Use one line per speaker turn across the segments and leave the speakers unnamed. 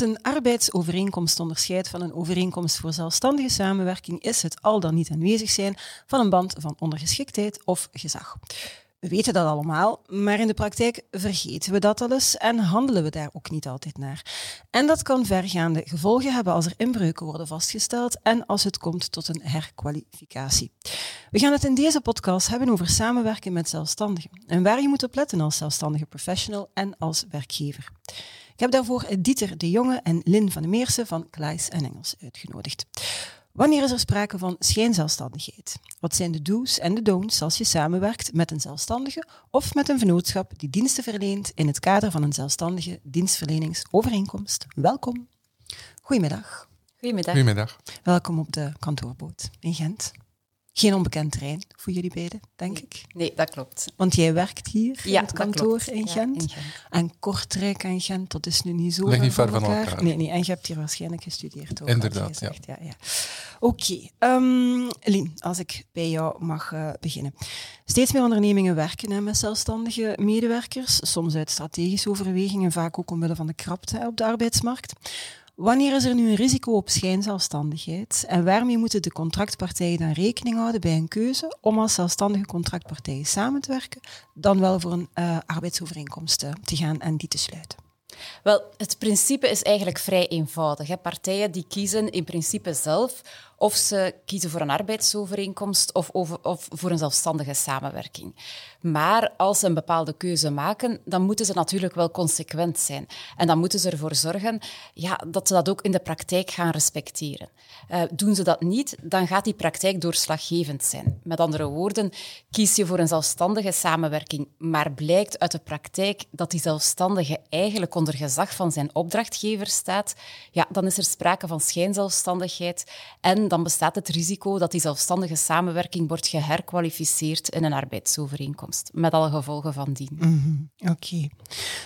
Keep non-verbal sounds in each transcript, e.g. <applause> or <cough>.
Een arbeidsovereenkomst onderscheidt van een overeenkomst voor zelfstandige samenwerking is het al dan niet aanwezig zijn van een band van ondergeschiktheid of gezag. We weten dat allemaal, maar in de praktijk vergeten we dat al eens en handelen we daar ook niet altijd naar. En dat kan vergaande gevolgen hebben als er inbreuken worden vastgesteld en als het komt tot een herkwalificatie. We gaan het in deze podcast hebben over samenwerken met zelfstandigen en waar je moet op letten als zelfstandige professional en als werkgever. Ik heb daarvoor Dieter de Jonge en Lin van de Meersen van Klaes en Engels uitgenodigd. Wanneer is er sprake van schijnzelfstandigheid? Wat zijn de do's en de don'ts als je samenwerkt met een zelfstandige of met een vennootschap die diensten verleent in het kader van een zelfstandige dienstverleningsovereenkomst? Welkom. Goedemiddag.
Goedemiddag.
Goedemiddag.
Welkom op de kantoorboot in Gent. Geen onbekend terrein voor jullie beiden, denk ik.
Nee, dat klopt.
Want jij werkt hier
Ja,
in het kantoor in
Ja,
Gent.
in Gent.
En Kortrijk en Gent, dat is nu niet zo
Ligt niet
ver
van elkaar.
Nee, nee, en je hebt hier waarschijnlijk gestudeerd ook.
Inderdaad,
had je gezegd. ja. ja, Oké, ehm, Lien, als ik bij jou mag eh, beginnen. Steeds meer ondernemingen werken hè, met zelfstandige medewerkers, soms uit strategische overwegingen, vaak ook omwille van de krapte hè, op de arbeidsmarkt. Wanneer is er nu een risico op schijnzelfstandigheid en waarmee moeten de contractpartijen dan rekening houden bij een keuze om als zelfstandige contractpartijen samen te werken, dan wel voor een eh, arbeidsovereenkomst eh, te gaan en die te sluiten?
Wel, het principe is eigenlijk vrij eenvoudig. Partijen die kiezen in principe zelf of ze kiezen voor een arbeidsovereenkomst of, of voor een zelfstandige samenwerking. Maar als ze een bepaalde keuze maken, dan moeten ze natuurlijk wel consequent zijn. En dan moeten ze ervoor zorgen ja, dat ze dat ook in de praktijk gaan respecteren. Uh, doen ze dat niet, dan gaat die praktijk doorslaggevend zijn. Met andere woorden, kies je voor een zelfstandige samenwerking, maar blijkt uit de praktijk dat die zelfstandige eigenlijk onder gezag van zijn opdrachtgever staat, ja, dan is er sprake van schijnzelfstandigheid en dan bestaat het risico dat die zelfstandige samenwerking wordt geherkwalificeerd in een arbeidsovereenkomst, met alle gevolgen van dien.
Mm -hmm. Oké. Okay.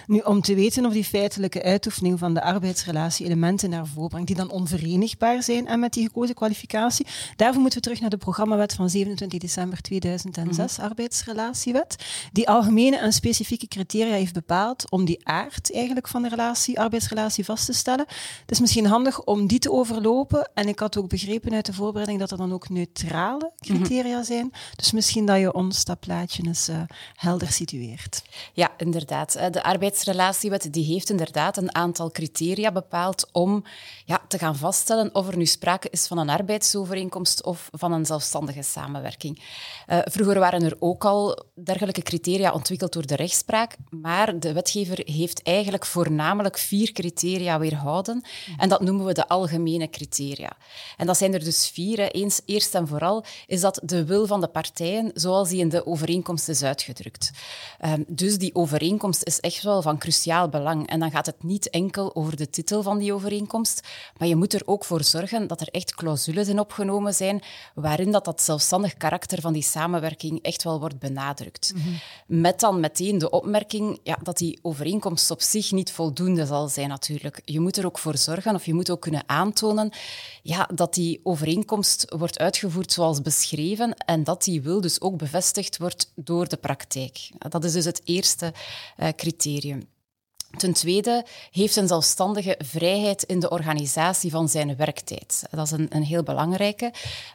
Nu, om te weten of die feitelijke uitoefening van de arbeidsrelatie elementen naar voren brengt die dan onverenigbaar zijn en met die gekozen kwalificatie, daarvoor moeten we terug naar de programmawet van 27 december 2006, mm -hmm. arbeidsrelatiewet, die algemene en specifieke criteria heeft bepaald om die aard eigenlijk van de relatie, arbeidsrelatie vast te stellen. Het is misschien handig om die te overlopen en ik had ook begrepen uit de voorbereiding dat er dan ook neutrale criteria mm -hmm. zijn. Dus misschien dat je ons dat plaatje eens uh, helder situeert.
Ja, inderdaad. De arbeidsrelatiewet die heeft inderdaad een aantal criteria bepaald om ja, te gaan vaststellen of er nu sprake is van een arbeidsovereenkomst of van een zelfstandige samenwerking. Uh, vroeger waren er ook al dergelijke criteria ontwikkeld door de rechtspraak, maar de wetgever heeft eigenlijk voornamelijk vier criteria weerhouden en dat noemen we de algemene criteria. En dat zijn er dus vier. Hè. Eens, eerst en vooral is dat de wil van de partijen zoals die in de overeenkomst is uitgedrukt. Um, dus die overeenkomst is echt wel van cruciaal belang. En dan gaat het niet enkel over de titel van die overeenkomst, maar je moet er ook voor zorgen dat er echt clausules in opgenomen zijn waarin dat, dat zelfstandig karakter van die samenwerking echt wel wordt benadrukt. Mm -hmm. Met dan meteen de opmerking ja, dat die overeenkomst op zich niet voldoende zal zijn natuurlijk. Je moet er ook voor zorgen, of je moet ook kunnen aantonen ja, dat die overeenkomst wordt uitgevoerd zoals beschreven en dat die wil dus ook bevestigd wordt door de praktijk. Dat is dus het eerste uh, criterium. Ten tweede heeft een zelfstandige vrijheid in de organisatie van zijn werktijd. Dat is een, een heel belangrijke.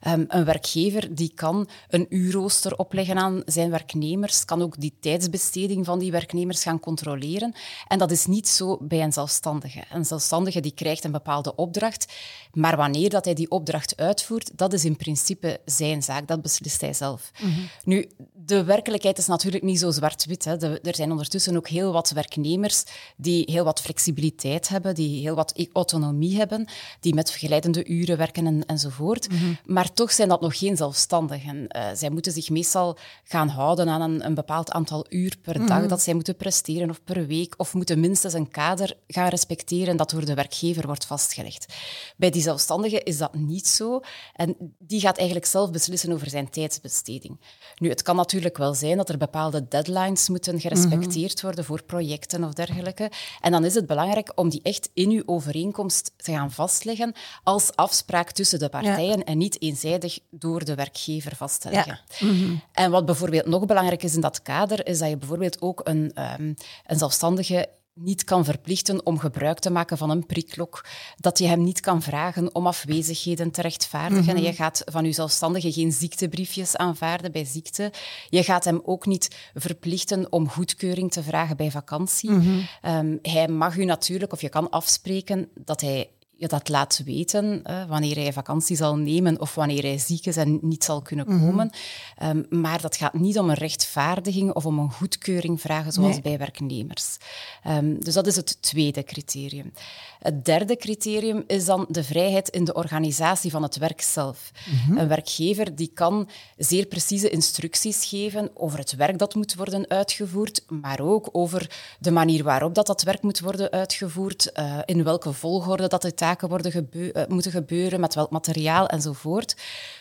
Um, een werkgever die kan een uurrooster opleggen aan zijn werknemers, kan ook die tijdsbesteding van die werknemers gaan controleren. En dat is niet zo bij een zelfstandige. Een zelfstandige die krijgt een bepaalde opdracht, maar wanneer dat hij die opdracht uitvoert, dat is in principe zijn zaak. Dat beslist hij zelf. Mm-hmm. Nu, de werkelijkheid is natuurlijk niet zo zwart-wit. Er zijn ondertussen ook heel wat werknemers die heel wat flexibiliteit hebben, die heel wat autonomie hebben, die met vergeleidende uren werken en, enzovoort. Mhm. Maar toch zijn dat nog geen zelfstandigen. Uh, zij moeten zich meestal gaan houden aan een, een bepaald aantal uur per dag mhm. dat zij moeten presteren of per week, of moeten minstens een kader gaan respecteren dat door de werkgever wordt vastgelegd. Bij die zelfstandige is dat niet zo en die gaat eigenlijk zelf beslissen over zijn tijdsbesteding. Nu, het kan natuurlijk wel zijn dat er bepaalde deadlines moeten gerespecteerd mhm. worden voor projecten of dergelijke. En dan is het belangrijk om die echt in uw overeenkomst te gaan vastleggen als afspraak tussen de partijen en niet eenzijdig door de werkgever vast te leggen. Mhm. En wat bijvoorbeeld nog belangrijk is in dat kader, is dat je bijvoorbeeld ook een, um, een zelfstandige niet kan verplichten om gebruik te maken van een prikklok, dat je hem niet kan vragen om afwezigheden te rechtvaardigen. Mhm. Je gaat van je zelfstandige geen ziektebriefjes aanvaarden bij ziekte. Je gaat hem ook niet verplichten om goedkeuring te vragen bij vakantie. Mhm. Ehm, hij mag u natuurlijk, of je kan afspreken dat hij je dat laat weten wanneer hij vakantie zal nemen of wanneer hij ziek is en niet zal kunnen mhm. komen. Ehm, maar dat gaat niet om een rechtvaardiging of om een goedkeuring vragen zoals bij werknemers. Um, dus dat is het tweede criterium. Het derde criterium is dan de vrijheid in de organisatie van het werk zelf. Mhm. Een werkgever die kan zeer precieze instructies geven over het werk dat moet worden uitgevoerd, maar ook over de manier waarop dat, dat werk moet worden uitgevoerd, uh, in welke volgorde dat de worden uh, moeten gebeuren, met welk materiaal enzovoort.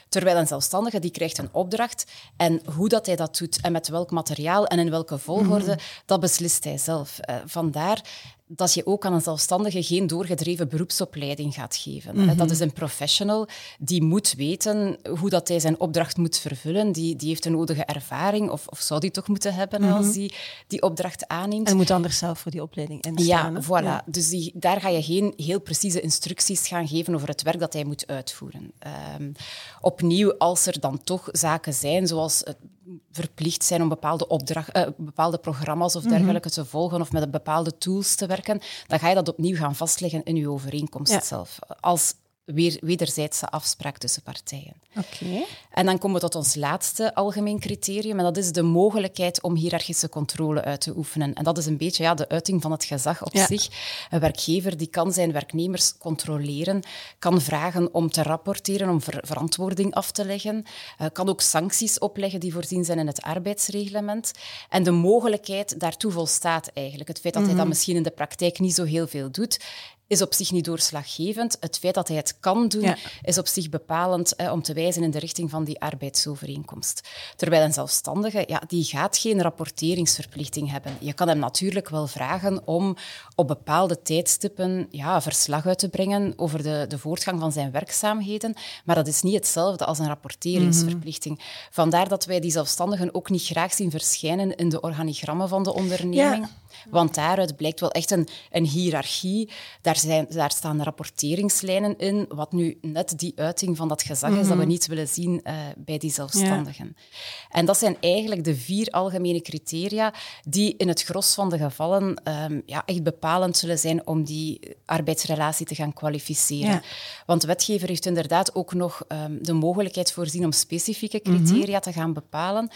Terwijl een zelfstandige die krijgt een opdracht en hoe dat hij dat doet en met welk materiaal en in welke volgorde, mhm. dat beslist hij zelf. Uh, vandaar dat je ook aan een zelfstandige geen doorgedreven beroepsopleiding gaat geven. Mhm. Dat is een professional die moet weten hoe dat hij zijn opdracht moet vervullen. Die, die heeft een nodige ervaring, of, of zou die toch moeten hebben als hij die, die opdracht aanneemt.
En moet anders zelf voor die opleiding instaan.
Ja, voilà. Dus die, daar ga je geen heel precieze instructies gaan geven over het werk dat hij moet uitvoeren. Um, opnieuw, als er dan toch zaken zijn, zoals het verplicht zijn om bepaalde, opdracht, uh, bepaalde programma's of mhm. dergelijke te volgen of met bepaalde tools te werken, dan ga je dat opnieuw gaan vastleggen in je overeenkomst zelf. Als weer, wederzijdse afspraak tussen partijen.
Oké.
En dan komen we tot ons laatste algemeen criterium, en dat is de mogelijkheid om hiërarchische controle uit te oefenen. En dat is een beetje ja, de uiting van het gezag op zich. Een werkgever die kan zijn werknemers controleren, kan vragen om te rapporteren, om verantwoording af te leggen, uh, kan ook sancties opleggen die voorzien zijn in het arbeidsreglement. En de mogelijkheid daartoe volstaat eigenlijk. Het feit dat hij dat mhm. misschien in de praktijk niet zo heel veel doet, is op zich niet doorslaggevend. Het feit dat hij het kan doen, is op zich bepalend om te wijzen in de richting van die arbeidsovereenkomst. Terwijl een zelfstandige, ja, die gaat geen rapporteringsverplichting hebben. Je kan hem natuurlijk wel vragen om op bepaalde tijdstippen ja, verslag uit te brengen over de, de voortgang van zijn werkzaamheden, maar dat is niet hetzelfde als een rapporteringsverplichting. Mhm. Vandaar dat wij die zelfstandigen ook niet graag zien verschijnen in de organigrammen van de onderneming. Want daaruit blijkt wel echt een, een hiërarchie. Daar, zijn, daar staan rapporteringslijnen in, wat nu net die uiting van dat gezag is dat we mhm. niet willen zien uh, bij die zelfstandigen. En dat zijn eigenlijk de vier algemene criteria die in het gros van de gevallen um, ja, echt bepalend zullen zijn om die arbeidsrelatie te gaan kwalificeren. Want de wetgever heeft inderdaad ook nog um, de mogelijkheid voorzien om specifieke criteria te gaan bepalen.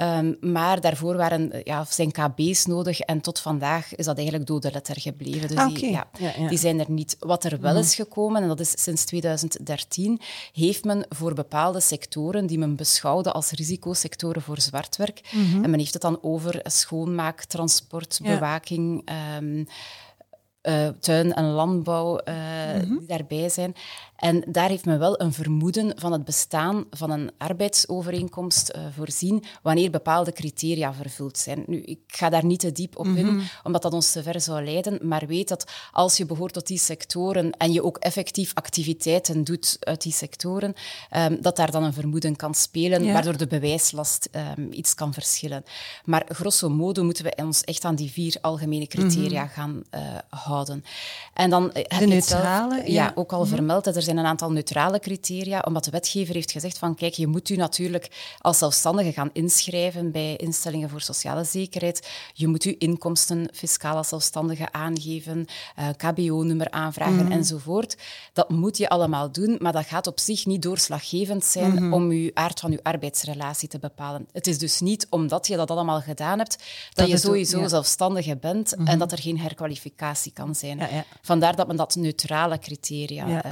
Um, maar daarvoor waren, ja, zijn KB's nodig en tot vandaag is dat eigenlijk dode letter gebleven. Dus die, ja, die zijn er niet. Wat er wel mhm. is gekomen, en dat is sinds 2013, heeft men voor bepaalde sectoren die men beschouwde als risicosectoren voor zwartwerk, mm en men heeft het dan over schoonmaak, transport, bewaking, um, uh, tuin en landbouw uh, mm die daarbij zijn. En daar heeft men wel een vermoeden van het bestaan van een arbeidsovereenkomst uh, voorzien wanneer bepaalde criteria vervuld zijn. Nu, ik ga daar niet te diep op in, mhm. omdat dat ons te ver zou leiden, maar weet dat als je behoort tot die sectoren en je ook effectief activiteiten doet uit die sectoren, um, dat daar dan een vermoeden kan spelen, waardoor de bewijslast um, iets kan verschillen. Maar grosso modo moeten we ons echt aan die vier algemene criteria mhm. gaan uh, houden. En dan heb
de
zelf-
neutrale,
ja,
ja.
ook al vermeld. hè. Er zijn een aantal neutrale criteria, omdat de wetgever heeft gezegd van kijk, je moet u natuurlijk als zelfstandige gaan inschrijven bij instellingen voor sociale zekerheid. Je moet uw inkomsten fiscaal als zelfstandige aangeven, eh, KBO-nummer aanvragen enzovoort. Dat moet je allemaal doen, maar dat gaat op zich niet doorslaggevend zijn om uw aard van uw arbeidsrelatie te bepalen. Het is dus niet omdat je dat allemaal gedaan hebt, dat,
Dat
je sowieso
ja.
zelfstandige bent en dat er geen herkwalificatie kan zijn.
Ja, ja.
Vandaar dat men dat neutrale criteria
Ja.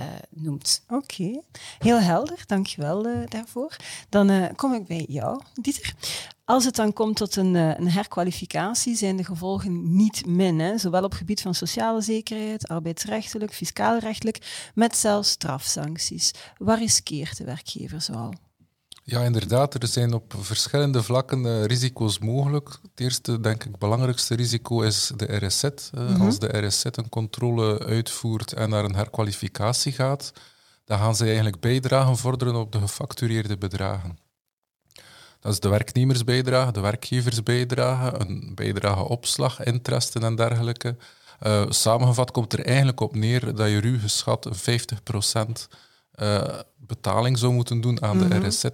Noemt.
Oké, heel helder, dankjewel eh daarvoor. Dan eh, kom ik bij jou, Dieter. Als het dan komt tot een, eh, een herkwalificatie, zijn de gevolgen niet min, hè? zowel op gebied van sociale zekerheid, arbeidsrechtelijk, fiscaalrechtelijk, met zelfs strafsancties. Waar riskeert de werkgever zoal?
Ja, inderdaad. Er zijn op verschillende vlakken eh, risico's mogelijk. Het eerste, denk ik, belangrijkste risico is de RSZ. Eh, Als de RSZ een controle uitvoert en naar een herkwalificatie gaat, dan gaan zij eigenlijk bijdragen vorderen op de gefactureerde bedragen. Dat is de werknemersbijdrage, de werkgeversbijdrage, een bijdrage opslag, interesten en dergelijke. Eh, samengevat komt er eigenlijk op neer dat je ruw geschat 50% eh, betaling zou moeten doen aan de RSZ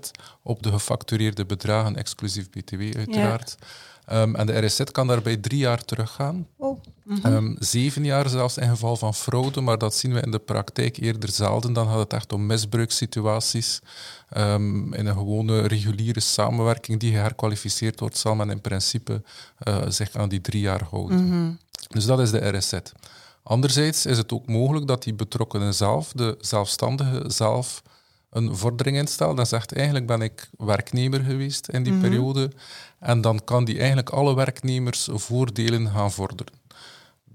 op de gefactureerde bedragen, exclusief BTW uiteraard. Ehm, en de RSZ kan daarbij drie jaar teruggaan.
Oh,
Ehm, zeven jaar zelfs in geval van fraude, maar dat zien we in de praktijk eerder zelden. Dan gaat het echt om misbruikssituaties. Ehm, in een gewone reguliere samenwerking die geherkwalificeerd wordt, zal men in principe eh, zich aan die drie jaar houden. Dus dat is de RSZ. Anderzijds is het ook mogelijk dat die betrokkenen zelf, de zelfstandige zelf, een vordering instelt en zegt eigenlijk ben ik werknemer geweest in die periode en dan kan die eigenlijk alle werknemers voordelen gaan vorderen.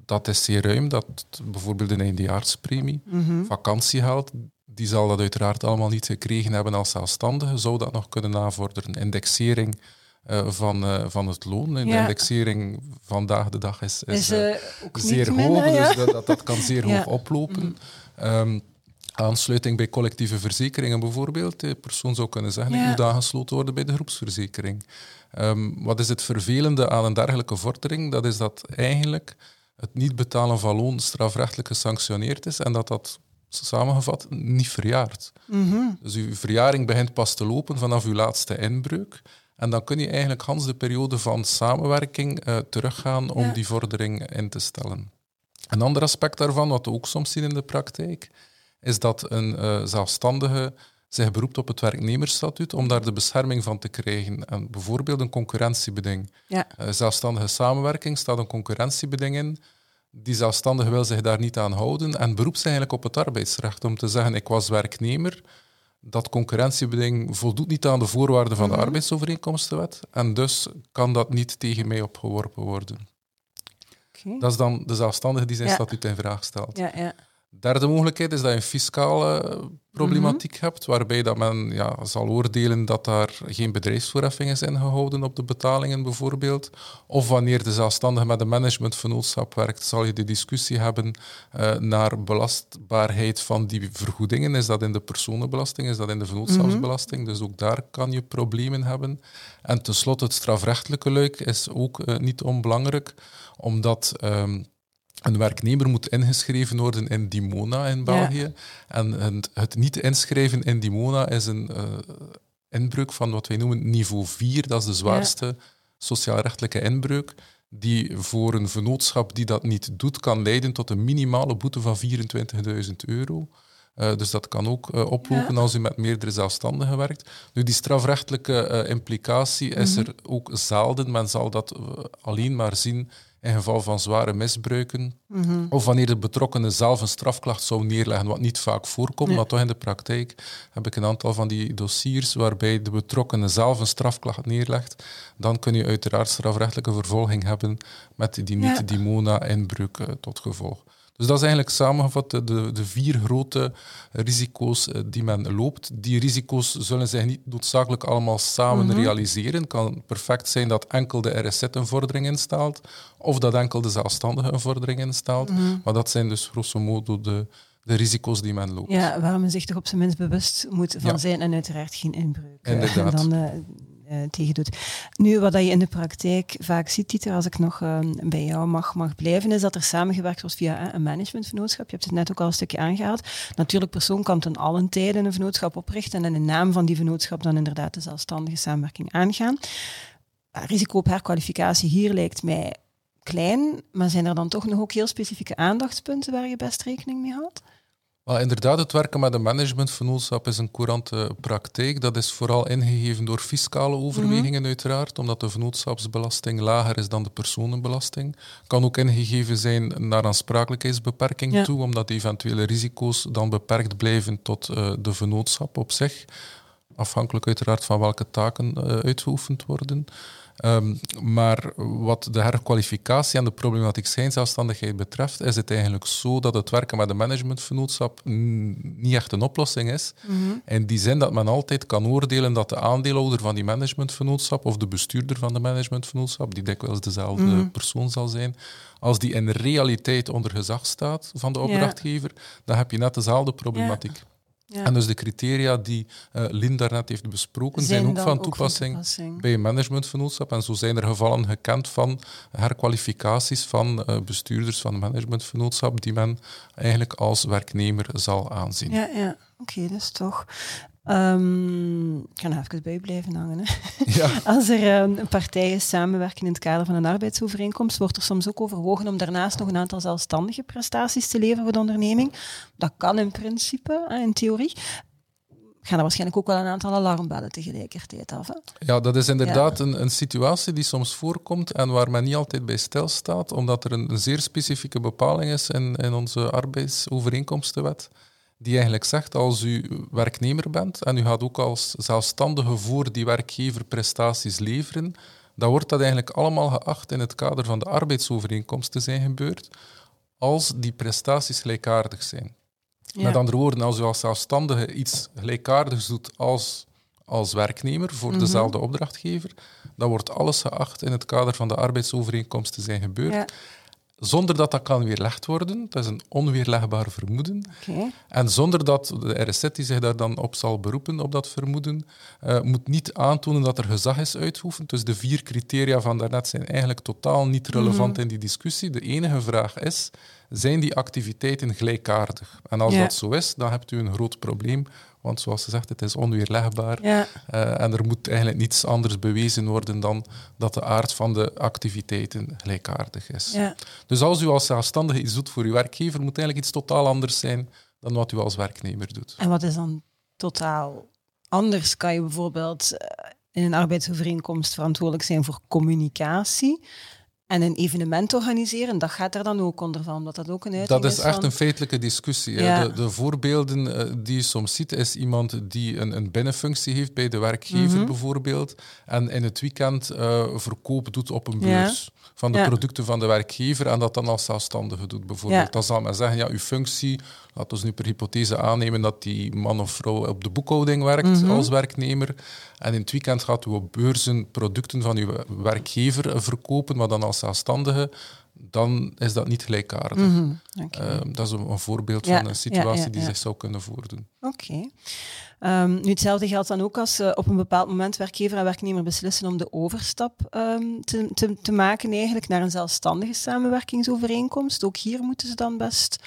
Dat is zeer ruim, dat bijvoorbeeld een eindejaarspremie, vakantiegeld, die zal dat uiteraard allemaal niet gekregen hebben als zelfstandige, zou dat nog kunnen navorderen. Indexering van, eh, van het loon, en de indexering vandaag de dag is, is,
is
eh,
eh,
zeer hoog,
ja?
dus dat, dat, dat kan zeer <laughs> hoog oplopen. Ehm, aansluiting bij collectieve verzekeringen bijvoorbeeld. De persoon zou kunnen zeggen, ik moet aangesloten worden bij de groepsverzekering. Ehm, wat is het vervelende aan een dergelijke vordering? Dat is dat eigenlijk het niet betalen van loon strafrechtelijk gesanctioneerd is en dat dat samengevat niet verjaart. Dus uw verjaring begint pas te lopen vanaf uw laatste inbreuk. En dan kun je eigenlijk Hans de periode van samenwerking eh, teruggaan om
Ja.
die vordering in te stellen. Een ander aspect daarvan, wat we ook soms zien in de praktijk, is dat een eh, zelfstandige zich beroept op het werknemersstatuut om daar de bescherming van te krijgen. En bijvoorbeeld een concurrentiebeding.
Ja.
Eh, zelfstandige samenwerking staat een concurrentiebeding in. Die zelfstandige wil zich daar niet aan houden en beroept zich eigenlijk op het arbeidsrecht om te zeggen ik was werknemer, dat concurrentiebeding voldoet niet aan de voorwaarden van de arbeidsovereenkomstenwet en dus kan dat niet tegen mij opgeworpen worden. Dat is dan de zelfstandige die zijn
Ja.
statuut in vraag stelt.
Ja, ja.
Derde mogelijkheid is dat je een fiscale problematiek hebt, waarbij dat men ja, zal oordelen dat daar geen bedrijfsvoorheffing is ingehouden op de betalingen bijvoorbeeld. Of wanneer de zelfstandige met een managementvernootschap werkt, zal je de discussie hebben eh, naar belastbaarheid van die vergoedingen. Is dat in de personenbelasting, is dat in de vennootschapsbelasting? Dus ook daar kan je problemen hebben. En tenslotte het strafrechtelijke luik is ook eh, niet onbelangrijk, omdat... ehm, een werknemer moet ingeschreven worden in Dimona in België. En het, het niet inschrijven in Dimona is een eh, inbreuk van wat wij noemen niveau 4. Dat is de zwaarste sociaalrechtelijke inbreuk. Die voor een vennootschap die dat niet doet, kan leiden tot een minimale boete van 24.000 euro. Eh, dus dat kan ook eh, oplopen
Ja.
als u met meerdere zelfstandigen werkt. Nu, die strafrechtelijke implicatie is er ook zelden. Men zal dat alleen maar zien in geval van zware misbruiken. Of wanneer de betrokkenen zelf een strafklacht zou neerleggen, wat niet vaak voorkomt,
Nee.
maar toch in de praktijk heb ik een aantal van die dossiers waarbij de betrokkenen zelf een strafklacht neerlegt. Dan kun je uiteraard strafrechtelijke vervolging hebben met die niet-Dimona-inbreuk eh, tot gevolg. Dus dat is eigenlijk samengevat de, de, de vier grote risico's eh, die men loopt. Die risico's zullen zich niet noodzakelijk allemaal samen realiseren. Het kan perfect zijn dat enkel de RSZ een vordering instalt, of dat enkel de zelfstandige een vordering instalt. Maar dat zijn dus grosso modo de, de risico's die men loopt.
Ja, waar men zich toch op zijn minst bewust moet van
Ja.
zijn en uiteraard geen inbreuk. eh,
Inderdaad.
dan eh, uh, tegen doet. Nu, wat je in de praktijk vaak ziet, Dieter, als ik nog uh, bij jou mag, mag blijven, is dat er samengewerkt wordt via een managementvernootschap. Je hebt het net ook al een stukje aangehaald. Natuurlijk, persoon kan ten allen tijden een vernootschap oprichten en in de naam van die vernootschap dan inderdaad de zelfstandige samenwerking aangaan. Risico op herkwalificatie hier lijkt mij klein, maar zijn er dan toch nog ook heel specifieke aandachtspunten waar je best rekening mee houdt?
Inderdaad, het werken met een managementvernootschap is een courante praktijk. Dat is vooral ingegeven door fiscale overwegingen, mhm. uiteraard, omdat de vennootschapsbelasting lager is dan de personenbelasting. Kan ook ingegeven zijn naar aansprakelijkheidsbeperking toe, omdat eventuele risico's dan beperkt blijven tot uh, de vennootschap op zich. Afhankelijk uiteraard van welke taken uh, uitgeoefend worden. Um, maar wat de herkwalificatie en de problematiek schijnzelfstandigheid betreft, is het eigenlijk zo dat het werken met een managementvernootschap niet echt een oplossing is. Mm In die zin dat men altijd kan oordelen dat de aandeelhouder van die managementvernootschap of de bestuurder van de managementvernootschap, die dikwijls dezelfde mhm. persoon zal zijn, als die in realiteit onder gezag staat van de opdrachtgever, dan heb je net dezelfde problematiek. En dus de criteria die uh, Lin daarnet heeft besproken, zijn, ook, van toepassing, bij een managementvernootschap. En zo zijn er gevallen gekend van herkwalificaties van uh, bestuurders van een managementvernootschap die men eigenlijk als werknemer zal aanzien.
Ja, ja. oké, dus toch. Um, ik ga nog even bij blijven hangen. Hè. <laughs> Ja. <laughs> Als er um, partijen samenwerken in het kader van een arbeidsovereenkomst, wordt er soms ook overwogen om daarnaast nog een aantal zelfstandige prestaties te leveren voor de onderneming. Dat kan in principe, in theorie. Gaan er waarschijnlijk ook wel een aantal alarmbellen tegelijkertijd af. Hè?
Ja, dat is inderdaad een, een, situatie die soms voorkomt en waar men niet altijd bij stilstaat, omdat er een, een zeer specifieke bepaling is in, in onze arbeidsovereenkomstenwet die eigenlijk zegt als u werknemer bent en u gaat ook als zelfstandige voor die werkgever prestaties leveren, dan wordt dat eigenlijk allemaal geacht in het kader van de arbeidsovereenkomst te zijn gebeurd, als die prestaties gelijkaardig zijn. Met andere woorden, als u als zelfstandige iets gelijkaardigs doet als, als werknemer voor mhm. dezelfde opdrachtgever, dan wordt alles geacht in het kader van de arbeidsovereenkomst te zijn gebeurd zonder dat dat kan weerlegd worden. Dat is een onweerlegbaar vermoeden. En zonder dat de RSZ die zich daar dan op zal beroepen, op dat vermoeden, uh, moet niet aantonen dat er gezag is uitgeoefend. Dus de vier criteria van daarnet zijn eigenlijk totaal niet relevant mhm. in die discussie. De enige vraag is, zijn die activiteiten gelijkaardig? En als dat zo is, dan hebt u een groot probleem, want zoals ze zegt, het is onweerlegbaar. Ja. Uh, en er moet eigenlijk niets anders bewezen worden dan dat de aard van de activiteiten gelijkaardig is. Ja. Dus als u als zelfstandige iets doet voor uw werkgever, moet eigenlijk iets totaal anders zijn dan wat u als werknemer doet.
En wat is dan totaal anders? Kan je bijvoorbeeld eh, in een arbeidsovereenkomst verantwoordelijk zijn voor communicatie? En een evenement organiseren, dat gaat er dan ook onder van, omdat dat ook een uiting
Dat is, echt een feitelijke discussie. De, de, voorbeelden uh, die je soms ziet, is iemand die een, een binnenfunctie heeft bij de werkgever mhm. bijvoorbeeld, en in het weekend uh, verkoop doet op een beurs van de producten van de werkgever en dat dan als zelfstandige doet bijvoorbeeld. Dan zal men zeggen, ja, uw functie, laten we nu per hypothese aannemen dat die man of vrouw op de boekhouding werkt mhm. als werknemer, en in het weekend gaat u op beurzen producten van uw werkgever verkopen, maar dan als zelfstandige, dan is dat niet gelijkaardig. Mhm, ehm, dat is een, voorbeeld van een situatie die zich zou kunnen voordoen.
Oké. Ehm, nu, hetzelfde geldt dan ook als uh, op een bepaald moment werkgever en werknemer beslissen om de overstap um, te, te, te maken eigenlijk naar een zelfstandige samenwerkingsovereenkomst. Ook hier moeten ze dan best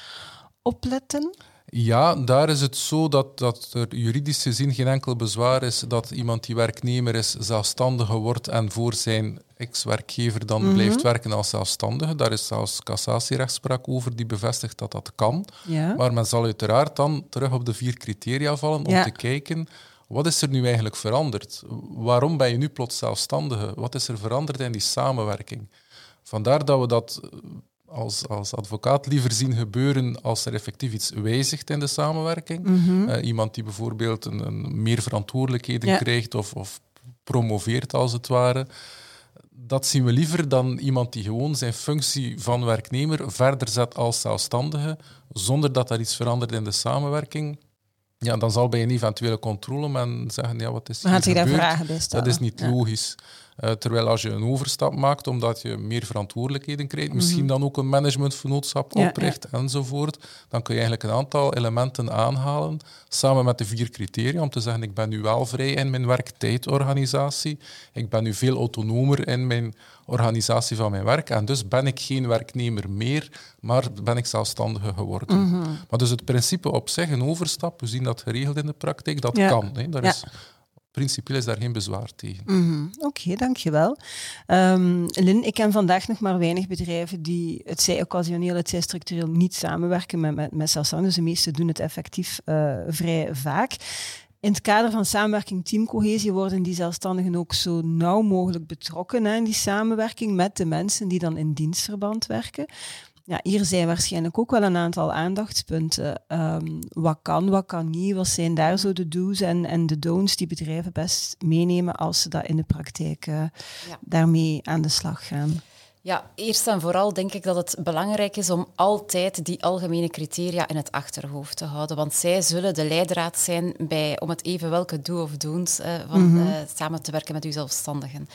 opletten.
Ja, daar is het zo dat, dat er juridisch gezien geen enkel bezwaar is dat iemand die werknemer is zelfstandige wordt en voor zijn ex-werkgever dan mhm. blijft werken als zelfstandige. Daar is zelfs cassatierechtspraak over die bevestigt dat dat kan. Ja. Maar men zal uiteraard dan terug op de vier criteria vallen om te kijken wat is er nu eigenlijk veranderd? Waarom ben je nu plots zelfstandige? Wat is er veranderd in die samenwerking? Vandaar dat we dat als, als advocaat liever zien gebeuren als er effectief iets wijzigt in de samenwerking. Mhm. Eh, iemand die bijvoorbeeld een, een meer verantwoordelijkheden krijgt of, of promoveert als het ware. Dat zien we liever dan iemand die gewoon zijn functie van werknemer verder zet als zelfstandige, zonder dat er iets verandert in de samenwerking. Ja, dan zal bij een eventuele controle men zeggen, ja, wat is
hier gebeurd? Vragen
Dat is niet logisch. Uh, terwijl als je een overstap maakt, omdat je meer verantwoordelijkheden krijgt, misschien dan ook een managementvernootschap opricht enzovoort, dan kun je eigenlijk een aantal elementen aanhalen, samen met de vier criteria, om te zeggen ik ben nu wel vrij in mijn werktijdorganisatie, ik ben nu veel autonomer in mijn organisatie van mijn werk en dus ben ik geen werknemer meer, maar ben ik zelfstandige geworden. Mhm. Maar dus het principe op zich, een overstap, we zien dat geregeld in de praktijk, dat kan. Hè. Daar is principieel is daar geen bezwaar tegen.
Mm Oké, dankjewel. Um, Lin, ik ken vandaag nog maar weinig bedrijven die, het zij occasioneel, het zij structureel, niet samenwerken met, met, met zelfstandigen. Dus de meesten doen het effectief uh, vrij vaak. In het kader van samenwerking teamcohesie worden die zelfstandigen ook zo nauw mogelijk betrokken hè, in die samenwerking met de mensen die dan in dienstverband werken. Ja, hier zijn waarschijnlijk ook wel een aantal aandachtspunten. Um, wat kan, wat kan niet? Wat zijn daar zo de do's en, en de don'ts die bedrijven best meenemen als ze dat in de praktijk uh, daarmee aan de slag gaan?
Ja, eerst en vooral denk ik dat het belangrijk is om altijd die algemene criteria in het achterhoofd te houden. Want zij zullen de leidraad zijn bij, om het even welke do of don'ts uh, van mm samen te werken met uw zelfstandigen.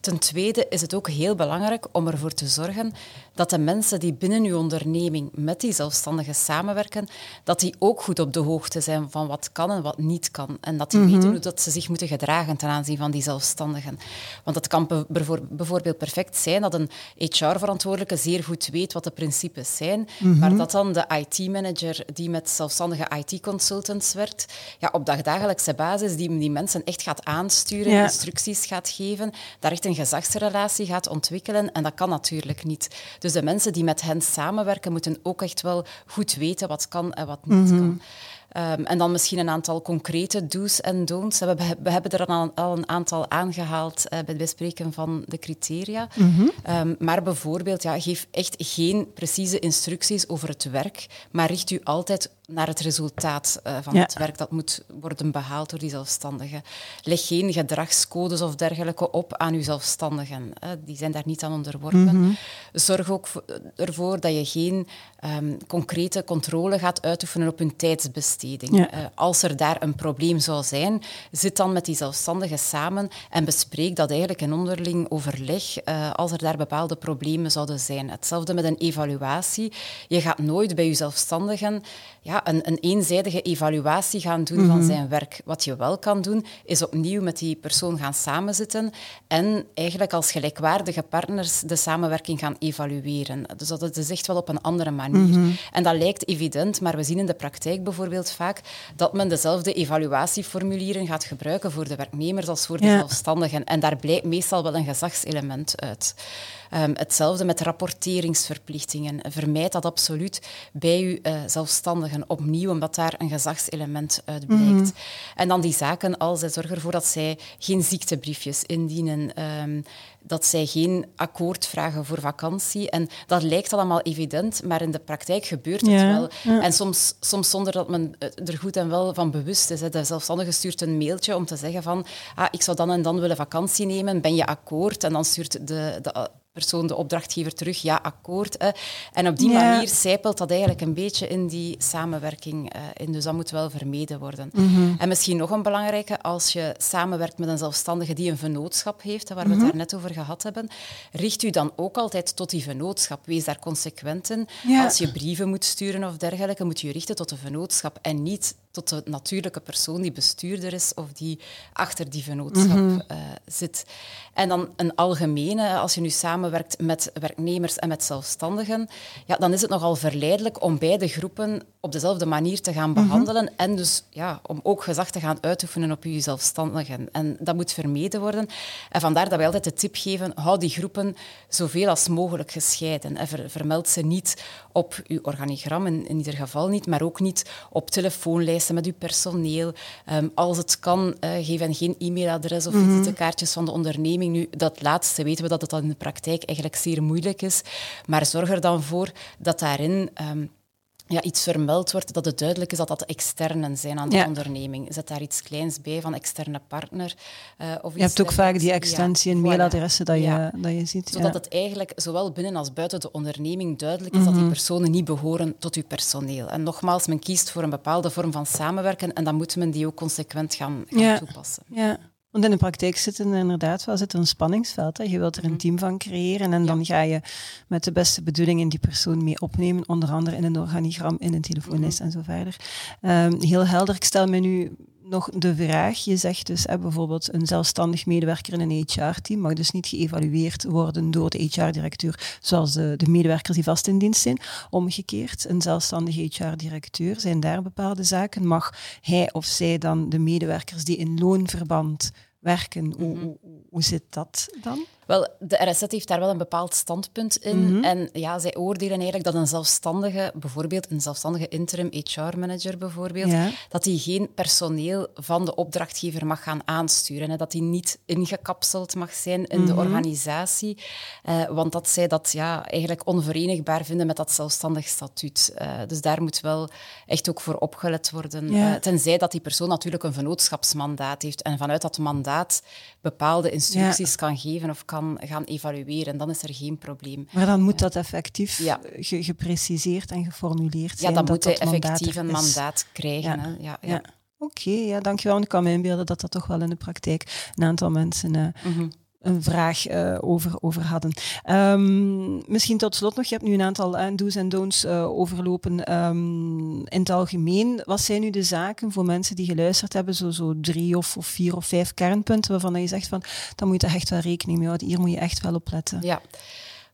Ten tweede is het ook heel belangrijk om ervoor te zorgen dat de mensen die binnen uw onderneming met die zelfstandigen samenwerken, dat die ook goed op de hoogte zijn van wat kan en wat niet kan. En dat die mhm. weten hoe dat ze zich moeten gedragen ten aanzien van die zelfstandigen. Want het kan bijvoorbeeld perfect zijn dat een HR-verantwoordelijke zeer goed weet wat de principes zijn, mhm. maar dat dan de IT-manager die met zelfstandige IT-consultants werkt, ja, op dagdagelijkse basis die, die mensen echt gaat aansturen, instructies gaat geven, daar echt een gezagsrelatie gaat ontwikkelen. En dat kan natuurlijk niet. Dus de mensen die met hen samenwerken, moeten ook echt wel goed weten wat kan en wat niet mhm. kan. Ehm, en dan misschien een aantal concrete do's en don'ts. We, we hebben er al, al, een aantal aangehaald uh, bij het bespreken van de criteria. Mhm. Ehm, maar bijvoorbeeld, ja, geef echt geen precieze instructies over het werk, maar richt u altijd naar het resultaat uh, van het werk dat moet worden behaald door die zelfstandigen. Leg geen gedragscodes of dergelijke op aan uw zelfstandigen. Uh, die zijn daar niet aan onderworpen. Mhm. Zorg ook ervoor dat je geen um, concrete controle gaat uitoefenen op hun tijdsbesteding. Uh, als er daar een probleem zou zijn, zit dan met die zelfstandigen samen en bespreek dat eigenlijk in onderling overleg als er daar bepaalde problemen zouden zijn. Hetzelfde met een evaluatie. Je gaat nooit bij je zelfstandigen ja, een, een eenzijdige evaluatie gaan doen van mhm. zijn werk. Wat je wel kan doen, is opnieuw met die persoon gaan samenzitten en eigenlijk als gelijkwaardige partners de samenwerking gaan evalueren. Dus dat is echt wel op een andere manier. Mhm. En dat lijkt evident, maar we zien in de praktijk bijvoorbeeld vaak dat men dezelfde evaluatieformulieren gaat gebruiken voor de werknemers als voor de zelfstandigen. En daar blijkt meestal wel een gezagselement uit. Um, hetzelfde met rapporteringsverplichtingen. Vermijd dat absoluut bij uw uh, zelfstandigen opnieuw, omdat daar een gezagselement uit blijkt. Mhm. En dan die zaken als zorgen ervoor dat zij geen ziektebriefjes indienen. Um, dat zij geen akkoord vragen voor vakantie. En dat lijkt allemaal evident, maar in de praktijk gebeurt het wel. En soms, soms zonder dat men er goed en wel van bewust is. De zelfstandige stuurt een mailtje om te zeggen van ah, ik zou dan en dan willen vakantie nemen, ben je akkoord? En dan stuurt de, de persoon, de opdrachtgever, terug, ja, akkoord. Hè. En op die manier zijpelt dat eigenlijk een beetje in die samenwerking uh, in. Dus dat moet wel vermeden worden. Mhm. En misschien nog een belangrijke, als je samenwerkt met een zelfstandige die een vennootschap heeft, waar we het mhm. daar net over gehad hebben, richt u dan ook altijd tot die vennootschap. Wees daar consequent in. Als je brieven moet sturen of dergelijke, moet je je richten tot de vennootschap en niet tot de natuurlijke persoon die bestuurder is of die achter die vennootschap mhm. eh, zit. En dan een algemene, als je nu samenwerkt met werknemers en met zelfstandigen, ja, dan is het nogal verleidelijk om beide groepen op dezelfde manier te gaan mhm. behandelen en dus ja, om ook gezag te gaan uitoefenen op je zelfstandigen. En dat moet vermeden worden. En vandaar dat wij altijd de tip geven, hou die groepen zoveel als mogelijk gescheiden. En vermeld ze niet op uw organigram, in, in, ieder geval niet, maar ook niet op telefoonlijsten met uw personeel. Ehm, als het kan, uh, geef hen geen e-mailadres of mm visitekaartjes van de onderneming. Nu, dat laatste weten we dat het in de praktijk eigenlijk zeer moeilijk is. Maar zorg er dan voor dat daarin... Um, ja, iets vermeld wordt, dat het duidelijk is dat dat externen zijn aan de onderneming. Zet daar iets kleins bij van externe partner.
Uh, of je hebt ook vaak die extensie en mailadressen dat, je, dat je ziet.
Zodat het eigenlijk zowel binnen als buiten de onderneming duidelijk is dat die mhm. personen niet behoren tot uw personeel. En nogmaals, men kiest voor een bepaalde vorm van samenwerken en dan moet men die ook consequent gaan, gaan toepassen.
Ja. Want in de praktijk zit er inderdaad wel zit er een spanningsveld. Hè. Je wilt er een mhm. team van creëren en dan ga je met de beste bedoelingen die persoon mee opnemen, onder andere in een organigram, in een telefoonlijst mm en zo verder. Ehm, heel helder, ik stel me nu nog de vraag, je zegt dus hè, bijvoorbeeld een zelfstandig medewerker in een HR-team mag dus niet geëvalueerd worden door de HR-directeur zoals de, de, medewerkers die vast in dienst zijn. Omgekeerd, een zelfstandig HR-directeur, zijn daar bepaalde zaken, mag hij of zij dan de medewerkers die in loonverband werken, hoe, mhm. hoe, hoe zit dat dan?
Wel, de RSZ heeft daar wel een bepaald standpunt in. Mhm. En ja, zij oordelen eigenlijk dat een zelfstandige, bijvoorbeeld een zelfstandige interim HR-manager bijvoorbeeld, dat die geen personeel van de opdrachtgever mag gaan aansturen. Hè, dat die niet ingekapseld mag zijn in de mhm. organisatie. Uh, want dat zij dat ja, eigenlijk onverenigbaar vinden met dat zelfstandig statuut. Uh, dus daar moet wel echt ook voor opgelet worden. Uh, tenzij dat die persoon natuurlijk een vennootschapsmandaat heeft en vanuit dat mandaat bepaalde instructies kan geven of kan kan gaan evalueren. Dan is er geen probleem.
Maar dan moet dat effectief gepreciseerd en geformuleerd zijn.
Ja, dan moet hij effectief een mandaat krijgen. Ja. Ja, ja.
Oké, ja, dankjewel. Ik kan me inbeelden dat dat toch wel in de praktijk een aantal mensen uh, een vraag uh, over, over hadden. Um, misschien tot slot nog, je hebt nu een aantal uh, do's en don'ts uh, overlopen. Um, in het algemeen, wat zijn nu de zaken voor mensen die geluisterd hebben, zo, zo drie of, of vier of vijf kernpunten waarvan je zegt van, dan moet je echt wel rekening mee houden, hier moet je echt wel op letten.
Ja.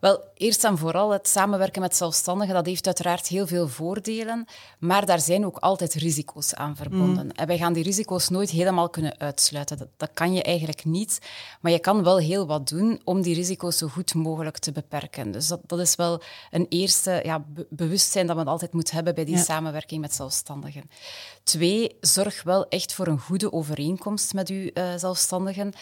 Wel, eerst en vooral, het samenwerken met zelfstandigen, dat heeft uiteraard heel veel voordelen, maar daar zijn ook altijd risico's aan verbonden. Mm. En wij gaan die risico's nooit helemaal kunnen uitsluiten. Dat, dat, kan je eigenlijk niet, maar je kan wel heel wat doen om die risico's zo goed mogelijk te beperken. Dus dat, dat is wel een eerste ja, bewustzijn dat men altijd moet hebben bij die samenwerking met zelfstandigen. Twee, zorg wel echt voor een goede overeenkomst met uw uh, zelfstandigen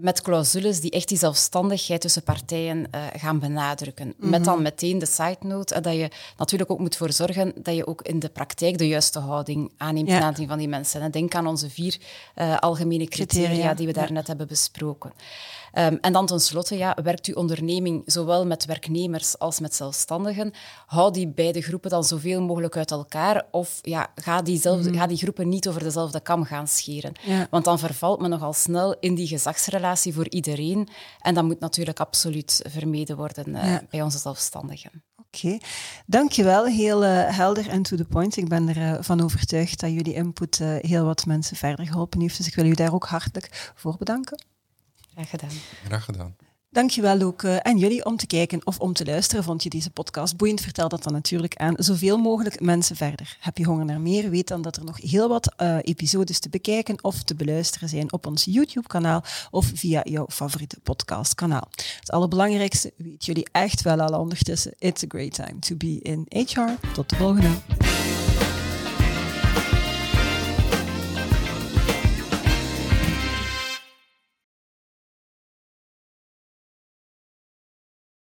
met clausules die echt die zelfstandigheid tussen partijen uh, gaan benadrukken. Met dan mhm. meteen de side note uh, dat je natuurlijk ook moet voor zorgen dat je ook in de praktijk de juiste houding aanneemt ja. ten aanzien van die mensen. denk aan onze vier uh, algemene criteria, criteria, die we daarnet hebben besproken. Um, en dan tenslotte, ja, werkt uw onderneming zowel met werknemers als met zelfstandigen? Hou die beide groepen dan zoveel mogelijk uit elkaar of ja, ga, die zelf, mm. ga die groepen niet over dezelfde kam gaan scheren. Ja. Want dan vervalt men nogal snel in die gezagsrelatie voor iedereen en dat moet natuurlijk absoluut vermeden worden uh, bij onze zelfstandigen.
Oké, okay. dankjewel. Heel uh, helder en to the point. Ik ben ervan uh, overtuigd dat jullie input uh, heel wat mensen verder geholpen heeft. Dus ik wil u daar ook hartelijk voor bedanken.
Graag gedaan.
Graag gedaan.
Dankjewel ook aan jullie om te kijken of om te luisteren. Vond je deze podcast boeiend? Vertel dat dan natuurlijk aan zoveel mogelijk mensen verder. Heb je honger naar meer? Weet dan dat er nog heel wat uh, episodes te bekijken of te beluisteren zijn op ons YouTube-kanaal of via jouw favoriete podcastkanaal. Het allerbelangrijkste weet jullie echt wel al ondertussen. It's a great time to be in HR. Tot de volgende.